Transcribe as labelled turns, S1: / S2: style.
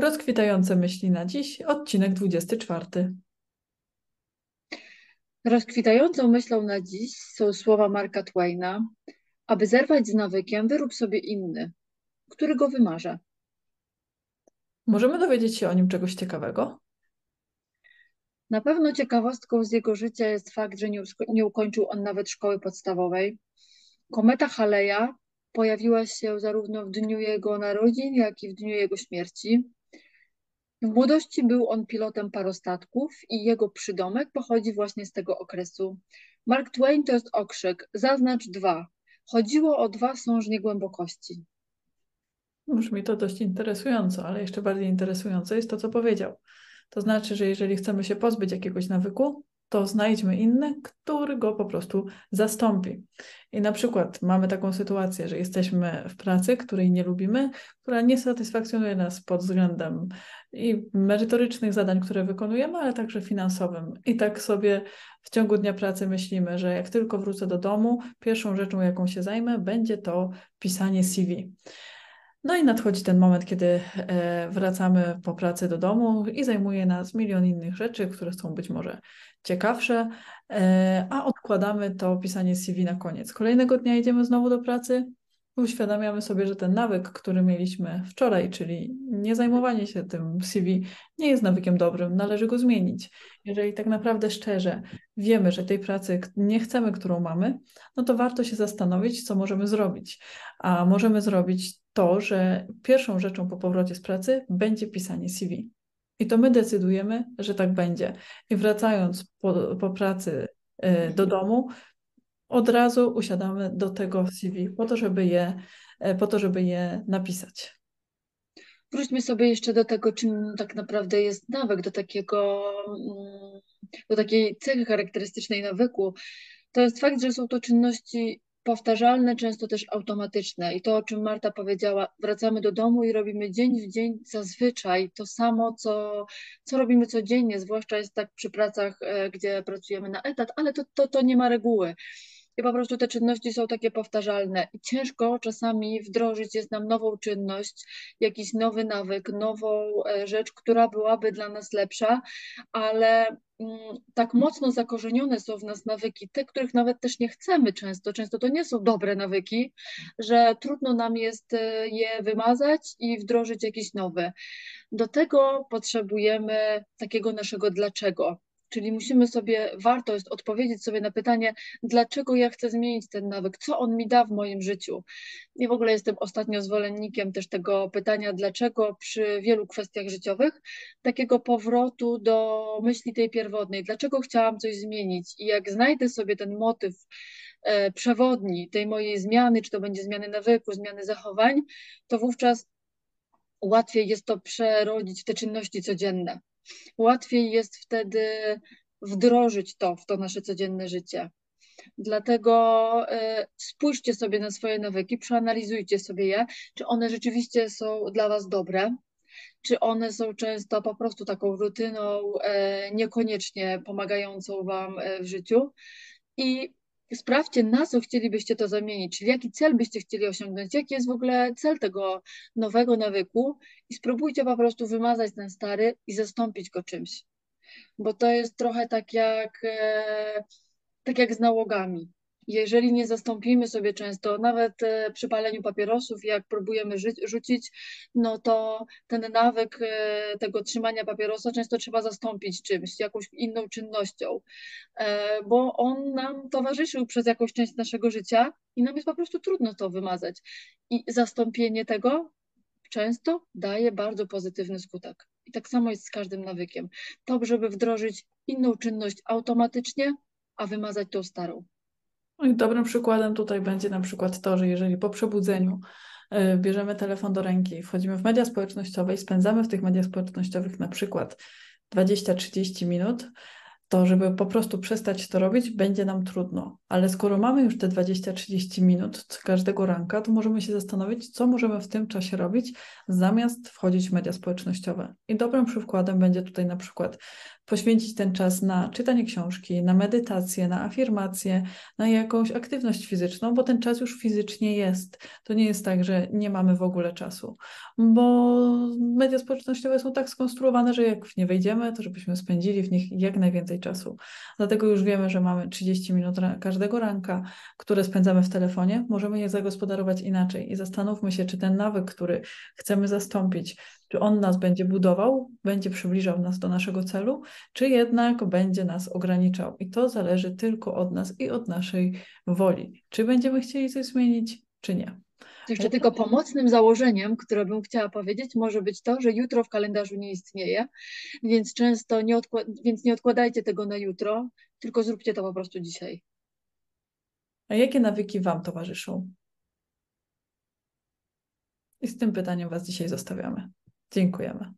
S1: Rozkwitające myśli na dziś, odcinek 24.
S2: Rozkwitającą myślą na dziś są słowa Marka Twaina. Aby zerwać z nawykiem, wyrób sobie inny, który go wymarza.
S1: Możemy dowiedzieć się o nim czegoś ciekawego?
S2: Na pewno ciekawostką z jego życia jest fakt, że nie, nie ukończył on nawet szkoły podstawowej. Kometa Haleja pojawiła się zarówno w dniu jego narodzin, jak i w dniu jego śmierci. W młodości był on pilotem parostatków i jego przydomek pochodzi właśnie z tego okresu. Mark Twain to jest okrzyk, zaznacz dwa. Chodziło o dwa sążnie głębokości.
S1: Brzmi to dość interesująco, ale jeszcze bardziej interesujące jest to, co powiedział. To znaczy, że jeżeli chcemy się pozbyć jakiegoś nawyku, to znajdźmy inny, który go po prostu zastąpi. I na przykład mamy taką sytuację, że jesteśmy w pracy, której nie lubimy, która nie satysfakcjonuje nas pod względem i merytorycznych zadań, które wykonujemy, ale także finansowym. I tak sobie w ciągu dnia pracy myślimy, że jak tylko wrócę do domu, pierwszą rzeczą, jaką się zajmę, będzie to pisanie CV. No i nadchodzi ten moment, kiedy e, wracamy po pracy do domu i zajmuje nas milion innych rzeczy, które są być może ciekawsze, e, a odkładamy to pisanie CV na koniec. Kolejnego dnia idziemy znowu do pracy, uświadamiamy sobie, że ten nawyk, który mieliśmy wczoraj, czyli nie zajmowanie się tym CV, nie jest nawykiem dobrym, należy go zmienić. Jeżeli tak naprawdę szczerze wiemy, że tej pracy nie chcemy, którą mamy, no to warto się zastanowić, co możemy zrobić. A możemy zrobić to, że pierwszą rzeczą po powrocie z pracy będzie pisanie CV. I to my decydujemy, że tak będzie. I wracając po, po pracy y, do domu, od razu usiadamy do tego CV po to, żeby je, e, po to, żeby je napisać.
S2: Wróćmy sobie jeszcze do tego, czym tak naprawdę jest nawyk, do takiego, mm, do takiej cechy charakterystycznej nawyku. To jest fakt, że są to czynności powtarzalne, często też automatyczne. I to, o czym Marta powiedziała, wracamy do domu i robimy dzień w dzień zazwyczaj to samo, co, co robimy codziennie, zwłaszcza jest tak przy pracach, e, gdzie pracujemy na etat, ale to, to, to nie ma reguły. I po prostu te czynności są takie powtarzalne i ciężko czasami wdrożyć jest nam nową czynność, jakiś nowy nawyk, nową e, rzecz, która byłaby dla nas lepsza, ale mm, tak mocno zakorzenione są w nas nawyki, te, których nawet też nie chcemy często, często to nie są dobre nawyki, że trudno nam jest e, je wymazać i wdrożyć jakiś nowy. Do tego potrzebujemy takiego naszego dlaczego. Czyli musimy sobie, warto jest odpowiedzieć sobie na pytanie, dlaczego ja chcę zmienić ten nawyk, co on mi da w moim życiu. I w ogóle jestem ostatnio zwolennikiem też tego pytania, dlaczego przy wielu kwestiach życiowych, takiego powrotu do myśli tej pierwotnej, dlaczego chciałam coś zmienić. I jak znajdę sobie ten motyw e, przewodni tej mojej zmiany, czy to będzie zmiany nawyku, zmiany zachowań, to wówczas łatwiej jest to przerodzić w te czynności codzienne łatwiej jest wtedy wdrożyć to w to nasze codzienne życie. Dlatego y, spójrzcie sobie na swoje nawyki, przeanalizujcie sobie je, czy one rzeczywiście są dla Was dobre, czy one są często po prostu taką rutyną, y, niekoniecznie pomagającą Wam y, w życiu. I sprawdźcie, na co chcielibyście to zamienić, czyli jaki cel byście chcieli osiągnąć, jaki jest w ogóle cel tego nowego nawyku i spróbujcie po prostu wymazać ten stary i zastąpić go czymś. Bo to jest trochę tak jak, e, tak jak z nałogami jeżeli nie zastąpimy sobie często, nawet e, przy paleniu papierosów, jak próbujemy rzucić, no to ten nawyk e, tego trzymania papierosa często trzeba zastąpić czymś, jakąś inną czynnością, e, bo on nam towarzyszył przez jakąś część naszego życia i nam jest po prostu trudno to wymazać. I zastąpienie tego często daje bardzo pozytywny skutek. I tak samo jest z każdym nawykiem. To, żeby wdrożyć inną czynność automatycznie, a wymazać tą starą.
S1: No i dobrym przykładem tutaj będzie na przykład to, że jeżeli po przebudzeniu y, bierzemy telefon do ręki, wchodzimy w media społecznościowe i spędzamy w tych mediach społecznościowych na przykład 20-30 minut, to żeby po prostu przestać to robić, będzie nam trudno. Ale skoro mamy już te 20-30 minut każdego ranka, to możemy się zastanowić, co możemy w tym czasie robić, zamiast wchodzić w media społecznościowe. I dobrym przykładem będzie tutaj na przykład poświęcić ten czas na czytanie książki, na medytację, na afirmację, na jakąś aktywność fizyczną, bo ten czas już fizycznie jest. To nie jest tak, że nie mamy w ogóle czasu, bo media społecznościowe są tak skonstruowane, że jak w nie wejdziemy, to żebyśmy spędzili w nich jak najwięcej czasu. Dlatego już wiemy, że mamy 30 minut każdego ranka, które spędzamy w telefonie, możemy je zagospodarować inaczej i zastanówmy się, czy ten nawyk, który chcemy zastąpić, czy on nas będzie budował, będzie przybliżał nas do naszego celu, czy jednak będzie nas ograniczał. I to zależy tylko od nas i od naszej woli. Czy będziemy chcieli coś zmienić, czy nie.
S2: Jeszcze tylko pomocnym założeniem, które bym chciała powiedzieć, może być to, że jutro w kalendarzu nie istnieje, więc często nie, więc nie odkładajcie tego na jutro, tylko zróbcie to po prostu dzisiaj.
S1: A jakie nawyki Wam towarzyszą? I z tym pytaniem Was dzisiaj zostawiamy. Dziękujemy.